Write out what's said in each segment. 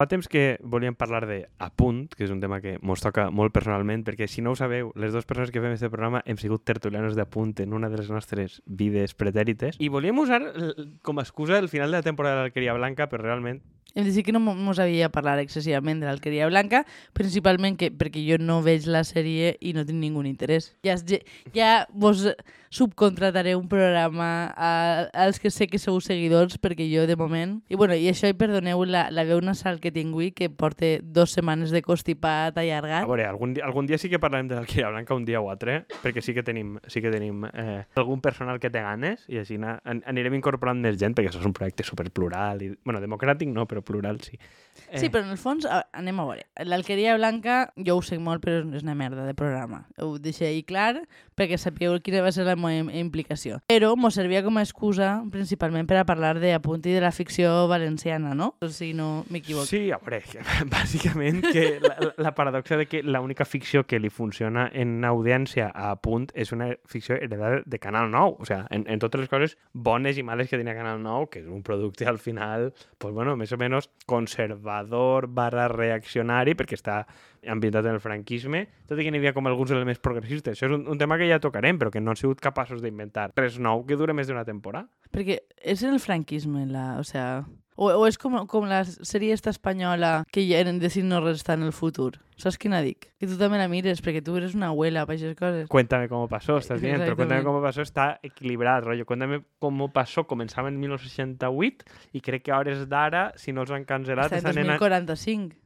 Fa temps que volíem parlar de Apunt, que és un tema que mos toca molt personalment, perquè si no ho sabeu, les dues persones que fem aquest programa hem sigut tertulianos d'Apunt en una de les nostres vides pretèrites, i volíem usar com a excusa el final de la temporada de l'Alqueria Blanca, però realment hem de dir que no mos havia parlat excessivament de l'Alqueria Blanca, principalment que, perquè jo no veig la sèrie i no tinc ningú interès. Ja, ja vos subcontrataré un programa a, als que sé que sou seguidors, perquè jo de moment... I, bueno, i això, i perdoneu la, la veu nasal que tinc avui, que porta dos setmanes de constipat allargat. A veure, algun algun dia sí que parlarem de l'Alqueria Blanca, un dia o altre, perquè sí que tenim, sí que tenim eh, algun personal que té ganes, i així an anirem incorporant més gent, perquè això és un projecte superplural, i, bueno, democràtic no, però plural sí. Eh. Sí, però en el fons, anem a veure. L'Alqueria Blanca, jo ho sé molt, però és una merda de programa. Ho deixo ahir clar, perquè sapigueu quina va ser la meva implicació. Però mos servia com a excusa principalment per a parlar de apunt i de la ficció valenciana, no? Si no m'equivoco. Sí, a veure, bàsicament que la, la paradoxa de que l'única ficció que li funciona en audiència a punt és una ficció heredada de Canal 9. O sigui, en, en totes les coses bones i males que tenia Canal 9, que és un producte al final, pues bueno, més o menys conservador barra reaccionari, perquè està ambientat en el franquisme, tot i que n'hi havia com alguns elements progressistes. Això és un, un tema que ja tocarem, però que no han sigut capaços d'inventar res nou que dure més d'una temporada. Perquè és el franquisme, la, o sea, o, o és com, com la sèrie esta espanyola que ja eren de si no resta en el futur. Saps quina dic? Que tu també la mires, perquè tu eres una abuela per aquestes coses. Cuéntame cómo pasó, estás bien, però Cuéntame cómo pasó està equilibrat, rollo. Cuéntame cómo pasó, començava en 1968 i crec que a hores d'ara, si no els han cancel·lat... Està en 2045.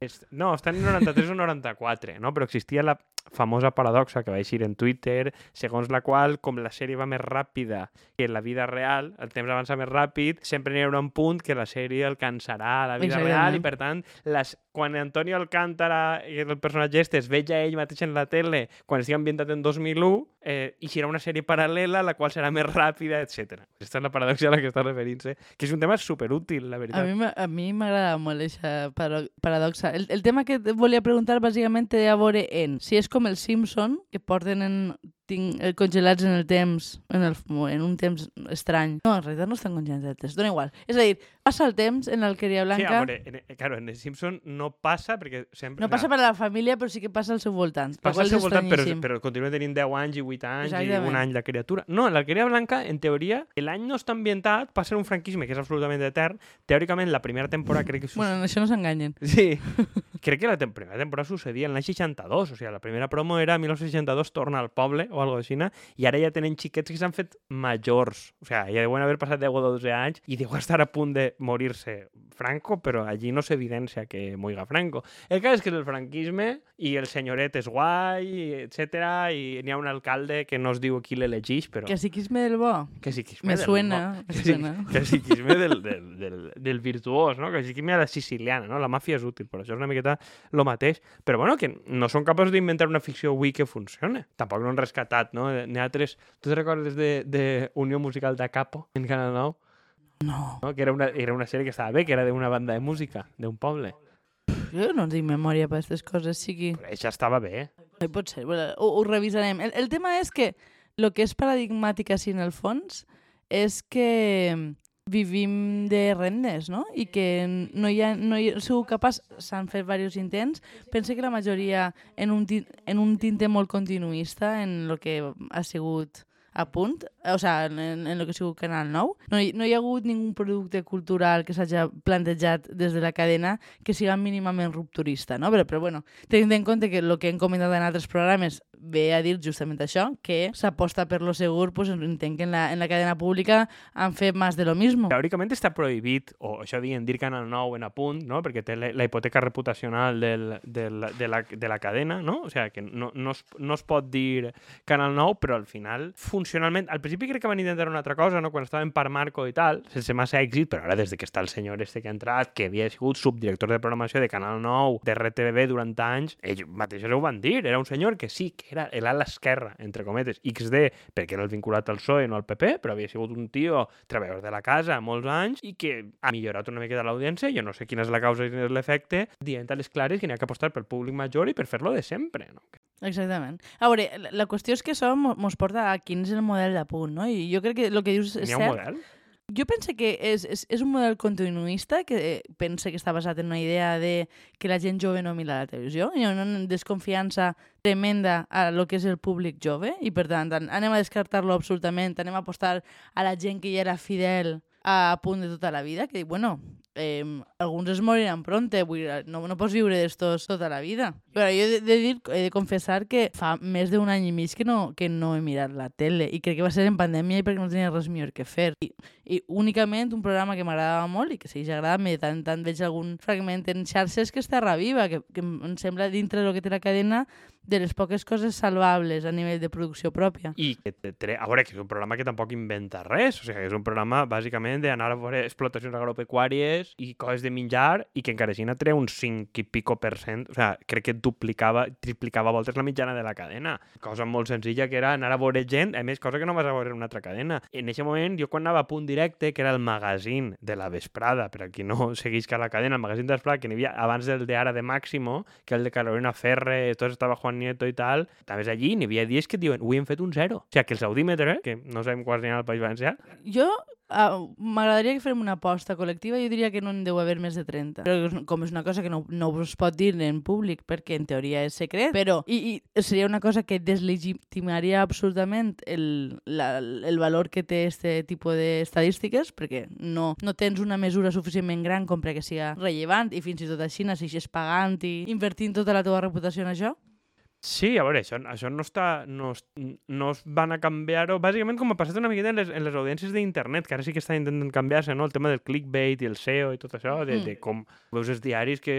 És, no, està en 93 o 94, no? Però existia la famosa paradoxa que va eixir en Twitter, segons la qual, com la sèrie va més ràpida que la vida real, el temps avança més ràpid, sempre hi haurà un punt que la sèrie alcançarà la vida real i, per tant, les, quan Antonio Alcántara, el personatge este, es veja ell mateix en la tele, quan estigui ambientat en 2001, eh, serà una sèrie paral·lela, la qual serà més ràpida, etc. Aquesta és la paradoxa a la que està referint-se, que és un tema superútil, la veritat. A mi m'agrada molt aquesta paradoxa el, el tema que volia preguntar bàsicament té a veure en si és com el Simpson, que porten en tinc eh, congelats en el temps, en, el, en un temps estrany. No, en realitat no estan congelats, dona igual. És a dir, passa el temps en l'Alqueria Blanca... Sí, a veure, en, eh, claro, en el Simpson no passa perquè sempre... No passa per a la família, però sí que passa al seu voltant. Passa al seu voltant, però, però continua tenint 10 anys i 8 anys Exactament. i un any la criatura. No, en l'Alqueria Blanca, en teoria, l'any no està ambientat, passa un franquisme que és absolutament etern. Teòricament, la primera temporada crec que... Bueno, en això no s'enganyen. Sí. crec que la tem primera temporada sucedia en l'any 62, o sigui, la primera promo era 1962 torna al poble o algo així, i ara ja tenen xiquets que s'han fet majors. O sigui, ja deuen haver passat 10 o 12 anys i deu estar a punt de morir-se Franco, però allí no s'evidència que moiga Franco. El cas és que és el franquisme i el senyoret és guai, etc i n'hi ha un alcalde que no es diu qui l'elegeix, però... Que psiquisme del bo. Que psiquisme me del suena, bo. Que, suena. que psiquisme del, del, del, del virtuós, no? Que psiquisme a la siciliana, no? La màfia és útil, però això és una miqueta lo mateix. Però bueno, que no són capaços d'inventar una ficció avui que funcione. Tampoc no han rescatat, no? N'hi ha altres... Tu te recordes de, de Unió Musical de Capo en Canal 9? No. no. Que era una, era una sèrie que estava bé, que era d'una banda de música, d'un poble. Jo no tinc memòria per aquestes coses, sigui... Però això estava bé. Eh, pot ser, bueno, ho, ho revisarem. El, el tema és que el que és paradigmàtic així en el fons és que vivim de rendes, no? I que no hi ha, no hi ha sigut capaç, s'han fet diversos intents, pense que la majoria en un, en un tinte molt continuista en el que ha sigut a punt, o sigui, en, en el que ha sigut Canal 9. No hi, no hi ha hagut ningú producte cultural que s'hagi plantejat des de la cadena que siga mínimament rupturista, no? Però, però bueno, tenint en compte que el que hem comentat en altres programes ve a dir justament això, que s'aposta per lo segur, pues, entenc que en la, en la cadena pública han fet més de lo mismo. Teòricament està prohibit, o això diuen dir Canal 9 en apunt, no? perquè té la, la hipoteca reputacional del, del, de, la, de la cadena, no? o sigui que no, no, es, no es pot dir Canal 9, però al final, funcionalment, al principi crec que van intentar una altra cosa, no? quan estaven per Marco i tal, sense massa èxit, però ara des de que està el senyor este que ha entrat, que havia sigut subdirector de programació de Canal 9, de RTBB durant anys, ells mateixos ho van dir, era un senyor que sí, que era l'ala esquerra, entre cometes, XD, perquè era el vinculat al PSOE, no al PP, però havia sigut un tio treballador de la casa molts anys i que ha millorat una mica de l'audiència, jo no sé quina és la causa i quin és l'efecte, dient a les clares que n'hi ha que apostar pel públic major i per fer-lo de sempre, no? Exactament. A veure, la qüestió és que això mos porta a quin és el model de punt, no? I jo crec que el que dius és cert... N'hi ha un model? Jo penso que és, és, és un model continuista que pensa que està basat en una idea de que la gent jove no mira la televisió. Hi ha una desconfiança tremenda a lo que és el públic jove i, per tant, anem a descartar-lo absolutament, anem a apostar a la gent que ja era fidel a punt de tota la vida, que dic, bueno, eh, alguns es moriran pronte, no, no pots viure d'estos tota la vida. Però jo he de, dir, he de confessar que fa més d'un any i mig que no, que no he mirat la tele i crec que va ser en pandèmia i perquè no tenia res millor que fer. I, i únicament un programa que m'agradava molt i que segueix agradant-me, tant tant veig algun fragment en xarxes que és Terra Viva, que, que em sembla dintre del que té la cadena de les poques coses salvables a nivell de producció pròpia. I que a veure, que és un programa que tampoc inventa res, o sigui, és un programa bàsicament d'anar a veure explotacions agropecuàries i coses de menjar i que encara així treu un 5 i pico per cent, o sigui, crec que duplicava, triplicava voltes la mitjana de la cadena. Cosa molt senzilla que era anar a veure gent, a més, cosa que no vas a veure en una altra cadena. En aquest moment, jo quan anava a punt directe, que era el magazín de la vesprada, per a qui no seguís que la cadena, el magazín de vesprada, que n'hi havia abans del de ara de Máximo, que el de Carolina Ferre, tot estava Juan Nieto i tal, també allí n'hi havia dies que et diuen, avui hem fet un zero. O sigui, que els audímetres, que no sabem quants n'hi ha al País Valencià... Jo Uh, M'agradaria que fem una aposta col·lectiva. Jo diria que no en deu haver més de 30. Però com és una cosa que no, no us pot dir en públic perquè en teoria és secret, però i, i seria una cosa que deslegitimaria absolutament el, la, el valor que té este tipus d'estadístiques perquè no, no tens una mesura suficientment gran com perquè sigui rellevant i fins i tot així necessites pagant i invertint tota la teva reputació en això. Sí, a veure, això, això no està... No, no es van a canviar-ho... Bàsicament com ha passat una miqueta en les, en les audiències d'internet, que ara sí que estan intentant canviar-se, no? El tema del clickbait i el SEO i tot això, de, mm. de com veus els diaris que,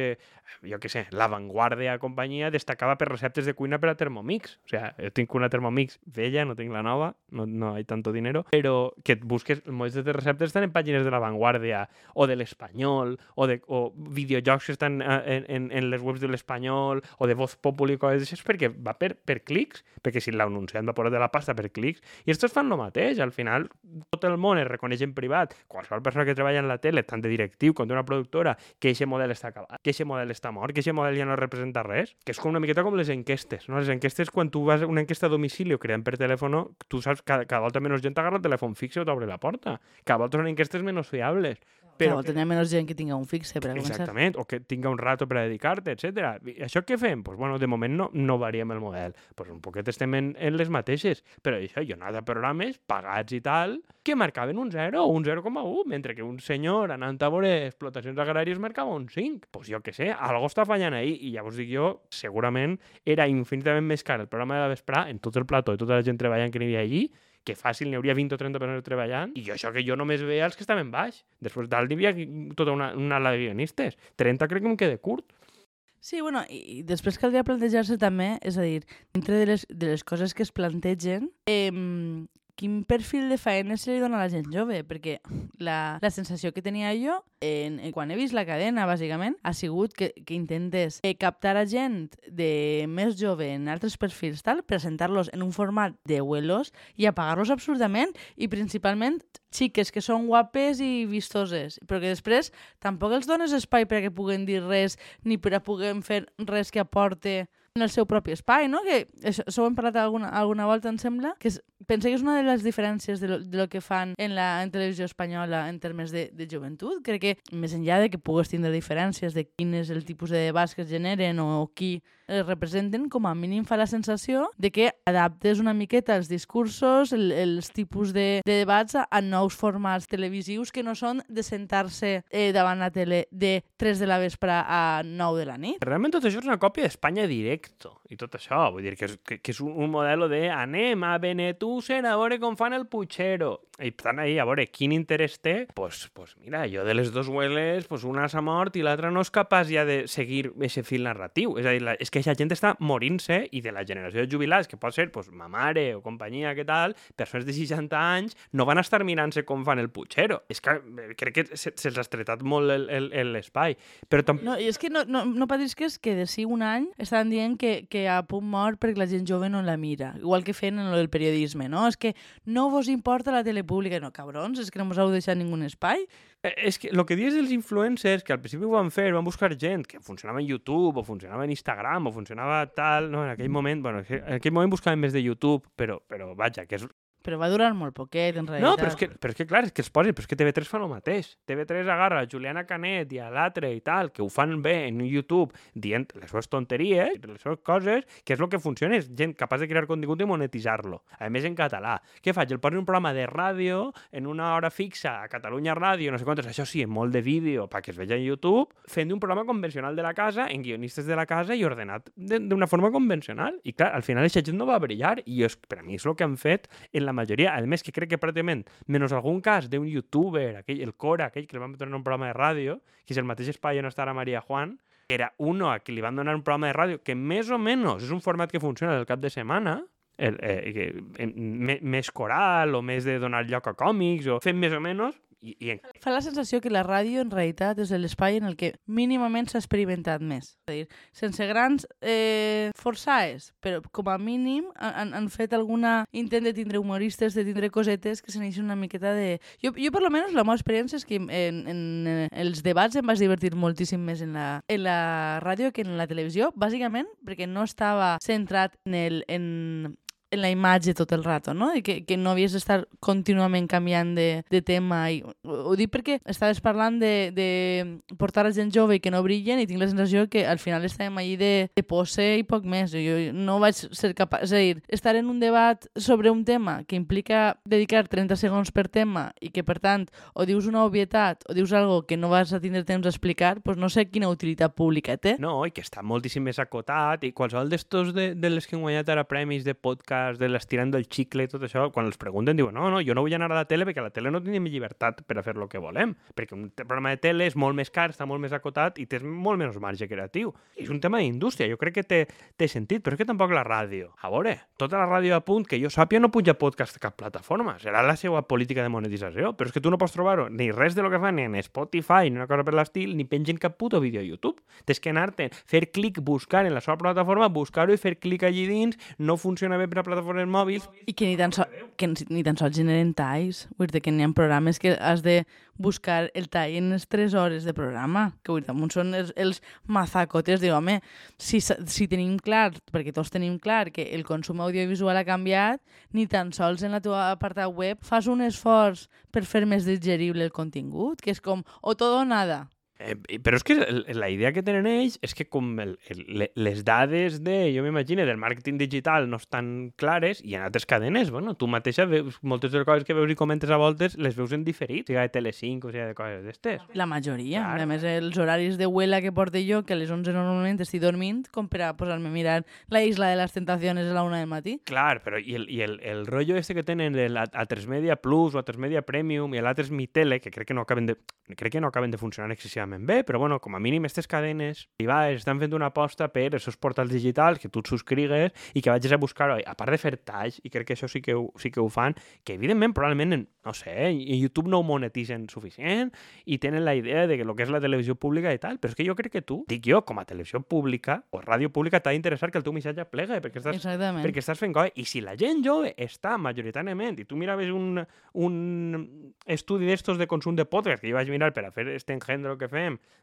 jo què sé, La Vanguardia companyia destacava per receptes de cuina per a Thermomix. O sigui, jo tinc una Thermomix vella, no tinc la nova, no, no hi tanto dinero, però que et busques, molts de receptes estan en pàgines de La Vanguardia o de l'Espanyol o, de, o videojocs que estan eh, en, en, en les webs de l'Espanyol o de Voz Populi i coses d'això perquè va per, per clics, perquè si l'anunciant va posar de la pasta per clics, i estos fan el mateix, al final tot el món es reconeix en privat, qualsevol persona que treballa en la tele, tant de directiu com d'una productora, que aquest model està acabat, que aquest model està mort, que model ja no representa res, que és com una miqueta com les enquestes, no? Les enquestes, quan tu vas a una enquesta a domicili o creant per telèfon, tu saps que cada volta menys gent agarra el telèfon fix o t'obre la porta. Cada volta són enquestes menys fiables. Però Clar, que... tenir menys gent que tinga un fixe per a començar. Exactament, o que tinga un rato per a dedicar-te, etc. Això què fem? Pues, bueno, de moment no, no variem el model. Pues un poquet estem en, en les mateixes. Però això, jo anava a programes pagats i tal que marcaven un 0 o un 0,1, mentre que un senyor anant a veure explotacions agràries marcava un 5. Pues jo què sé, algo està fallant ahí. I ja vos dic jo, segurament era infinitament més car el programa de la vesprà en tot el plató i tota la gent treballant que n'hi havia allí que fàcil n'hi hauria 20 o 30 persones treballant, i això que jo només veia els que estaven baix. Després dalt n'hi havia tota una, una ala de guionistes. 30 crec que em queda curt. Sí, bueno, i, i després caldria plantejar-se també, és a dir, dintre de les, de les coses que es plantegen, eh, quin perfil de feina se li dona a la gent jove, perquè la, la sensació que tenia jo en, en, quan he vist la cadena, bàsicament, ha sigut que, que intentes eh, captar a gent de més jove en altres perfils, tal, presentar-los en un format de huelos i apagar-los absurdament i principalment xiques que són guapes i vistoses, però que després tampoc els dones espai perquè puguen dir res ni per a puguem fer res que aporte en el seu propi espai, no? Que això, això ho hem parlat alguna, alguna volta, em sembla, que és, penso que és una de les diferències de lo, de lo que fan en la en televisió espanyola en termes de, de joventut. Crec que, més enllà de que pugues tindre diferències de quin és el tipus de debats que es generen o qui es representen, com a mínim fa la sensació de que adaptes una miqueta els discursos, el, els tipus de, de debats a, a nous formats televisius que no són de sentar-se eh, davant la tele de 3 de la vespre a 9 de la nit. Realment tot això és una còpia d'Espanya directo i tot això. Vull dir que és, que, que és un, model de anem a Benetúser a veure com fan el Puigero. I tant, ahí, a veure, quin interès té? Pues, pues mira, jo de les dos hueles, pues una s'ha mort i l'altra no és capaç ja de seguir aquest fil narratiu. És a dir, la, és que aquesta gent està morint-se i de la generació de jubilats, que pot ser pues, ma mare o companyia, que tal, persones de 60 anys, no van estar mirant-se com fan el Puigero. És que eh, crec que se'ls se ha estretat molt l'espai. Però tam... No, és que no, no, no patris que és que de si un any estaven dient que, que a punt mort perquè la gent jove no la mira, igual que feien en el periodisme, no? És que no vos importa la tele pública, no, cabrons, és que no mos heu deixat ningú espai. Eh, és que el que dius dels influencers, que al principi ho van fer, van buscar gent que funcionava en YouTube o funcionava en Instagram o funcionava tal, no, en aquell moment, bueno, en aquell moment buscaven més de YouTube, però, però vaja, que és Però va durar molt poquet, en realitat. No, però és, que, però és que, clar, és que els posin, però és que TV3 fa el mateix. TV3 agarra a Juliana Canet i a l'altre i tal, que ho fan bé en YouTube, dient les seves tonteries, les seves coses, que és el que funciona, és gent capaç de crear contingut i monetitzar-lo. A més, en català. Què faig? El poso en un programa de ràdio, en una hora fixa, a Catalunya Ràdio, no sé quantos, això sí, en molt de vídeo, perquè es veja en YouTube, fent un programa convencional de la casa, en guionistes de la casa i ordenat d'una forma convencional. I clar, al final aquesta gent no va brillar, i és, per a mi és el que han fet en la majoria, a més que crec que pràcticament, menys algun cas d'un youtuber, aquell, el Cora, aquell que li van donar un programa de ràdio, que és el mateix espai on està la Maria Juan, era uno a qui li van donar un programa de ràdio que més o menys és un format que funciona del cap de setmana, el, eh, que, eh, més coral o més de donar lloc a còmics o fent més o menys i, i en... Fa la sensació que la ràdio en realitat és l'espai en el que mínimament s'ha experimentat més. És a dir, sense grans eh, forçaes, però com a mínim han, han fet alguna intent de tindre humoristes, de tindre cosetes que s'aneixen una miqueta de... Jo, jo per lo menos la meva experiència és que en, en, en els debats em vaig divertir moltíssim més en la, en la ràdio que en la televisió, bàsicament perquè no estava centrat en, el, en en la imatge tot el rato, no? I que, que no havies d'estar contínuament canviant de, de tema. I, ho, dic perquè estaves parlant de, de portar a gent jove i que no brillen i tinc la sensació que al final estàvem allí de, de pose i poc més. Jo no vaig ser capaç... És a dir, estar en un debat sobre un tema que implica dedicar 30 segons per tema i que, per tant, o dius una obvietat o dius algo que no vas a tindre temps d'explicar, doncs no sé quina utilitat pública té. No, i que està moltíssim més acotat i qualsevol d'estos de, de les que han guanyat ara premis de podcast podcast de l'estirant del xicle i tot això, quan els pregunten diuen no, no, jo no vull anar a la tele perquè a la tele no tenim llibertat per a fer el que volem, perquè un programa de tele és molt més car, està molt més acotat i tens molt menys marge creatiu. És un tema d'indústria, jo crec que té, té sentit, però és que tampoc la ràdio. A veure, tota la ràdio a punt, que jo sàpia, no puja podcast a cap plataforma, serà la seva política de monetització, però és que tu no pots trobar-ho ni res de lo que fan ni en Spotify ni una cosa per l'estil, ni pengen cap puto vídeo a YouTube. Tens que anar-te, fer clic, buscar en la seva plataforma, buscar-ho i fer clic allí dins, no funciona bé per a plataformes mòbils. I que ni tan, so que ni tan sols generen talls. Vull dir que n'hi ha programes que has de buscar el tall en les 3 hores de programa. Que vull dir, damunt són els, els mazacotes. Diu, home, si, si tenim clar, perquè tots tenim clar que el consum audiovisual ha canviat, ni tan sols en la teva apartat web fas un esforç per fer més digerible el contingut, que és com o tot o nada. Eh, però és que la idea que tenen ells és que com el, el, les dades de, jo m'imagino, del màrqueting digital no estan clares i en altres cadenes, bueno, tu mateixa veus, moltes de les coses que veus i comentes a voltes les veus en diferit, sigui de Telecinco o sigui de coses d'estes. La majoria. Clar. A més, els horaris de huela que porte jo, que a les 11 normalment estic dormint, com per a posar-me a mirar la Isla de les Tentaciones a la una del matí. Clar, però i el, i el, el rotllo este que tenen el, a, a 3 Media Plus o a 3 Media Premium i l'altre és Mi Tele, que crec que no acaben de, crec que no acaben de funcionar excessivament relativament bé, però bueno, com a mínim aquestes cadenes privades estan fent una aposta per els seus portals digitals, que tu et subscrigues i que vagis a buscar-ho. A part de fer talls, i crec que això sí que ho, sí que ho fan, que evidentment probablement, no sé, i YouTube no ho monetitzen suficient i tenen la idea de que el que és la televisió pública i tal, però és que jo crec que tu, dic jo, com a televisió pública o ràdio pública, t'ha d'interessar que el teu missatge plegue, perquè estàs, Exactament. perquè estàs fent coses. I si la gent jove està majoritàriament, i tu miraves un, un estudi d'estos de consum de podcast, que jo vaig mirar per a fer este engendro que fem,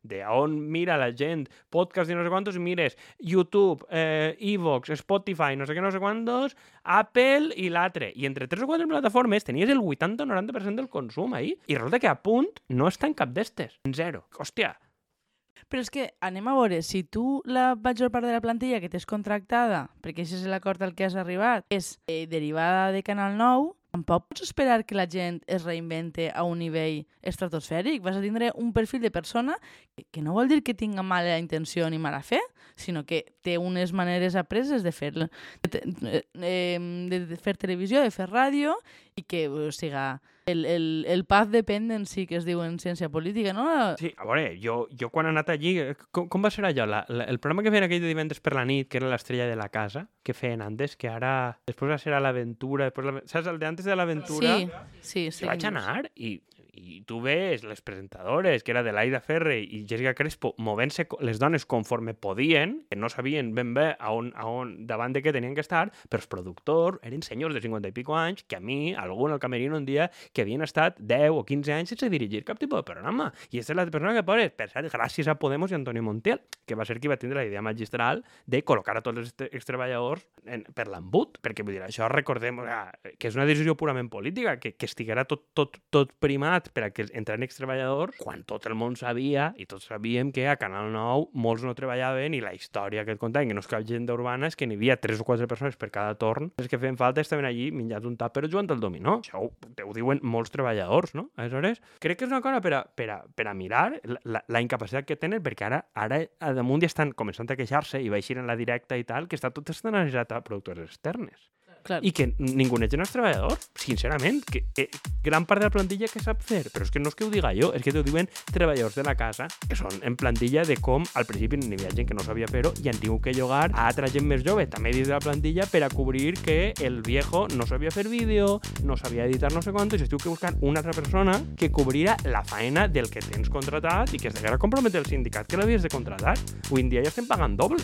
de on mira la gent podcast i no sé quantos, mires YouTube, eh, Evox, Spotify, no sé què, no sé quantos, Apple i l'altre. I entre tres o quatre plataformes tenies el 80-90% del consum ahí. I resulta que a punt no està en cap d'estes. Zero. Hòstia, però és que anem a veure, si tu la major part de la plantilla que tens contractada, perquè això és l'acord al que has arribat, és eh, derivada de Canal 9, tampoc pots esperar que la gent es reinvente a un nivell estratosfèric. Vas a tindre un perfil de persona que, no vol dir que tinga mala intenció ni mala fe, sinó que té unes maneres apreses de fer, de, de, de fer televisió, de fer ràdio, i que o siga el, el, el path dependency que es diu en ciència política, no? Sí, a veure, jo, jo quan he anat allí, eh, com, com va ser allò? La, la, el programa que feien aquell de divendres per la nit, que era l'estrella de la casa, que feien antes, que ara... Després va ser a l'aventura, després la, saps, el de antes de l'aventura? Sí, sí, sí. Vaig anar i i tu ves les presentadores, que era de l'Aida Ferre i Jessica Crespo, movent-se les dones conforme podien, que no sabien ben bé a on, a on, davant de què tenien que estar, però els productors eren senyors de 50 i pico anys que a mi, algun al camerino un dia, que havien estat 10 o 15 anys sense dirigir cap tipus de programa. I aquesta és la persona que posa, per cert, gràcies a Podemos i Antonio Montiel, que va ser qui va tindre la idea magistral de col·locar a tots els treballadors en, per l'embut, perquè vull dir, això recordem que és una decisió purament política, que, que estiguera tot, tot, tot primat per a que entren extreballadors, quan tot el món sabia, i tots sabíem que a Canal 9 molts no treballaven i la història que et contaven, que no és cap gent urbana, és que n'hi havia tres o quatre persones per cada torn, els que feien falta estaven allí menjant un tàper jugant al dominó. Això ho, ho diuen molts treballadors, no? Aleshores, crec que és una cosa per a, per a, per a mirar la, la, incapacitat que tenen, perquè ara, ara damunt ja estan començant a queixar-se i va eixir en la directa i tal, que està tot externalitzat a productores externes. Clar. I que ningú n'és els treballadors, sincerament, que, que gran part de la plantilla que sap fer, però és que no és que ho diga jo, és que t'ho diuen treballadors de la casa, que són en plantilla de com al principi n'hi havia gent que no sabia fer-ho i han tingut que llogar a altra gent més jove, també dins de la plantilla, per a cobrir que el viejo no sabia fer vídeo, no sabia editar no sé quant, i es diu que buscar una altra persona que cobrira la faena del que tens contratat i que es deguera comprometre el sindicat que l'havies de contratar. Avui en dia ja estem pagant doble.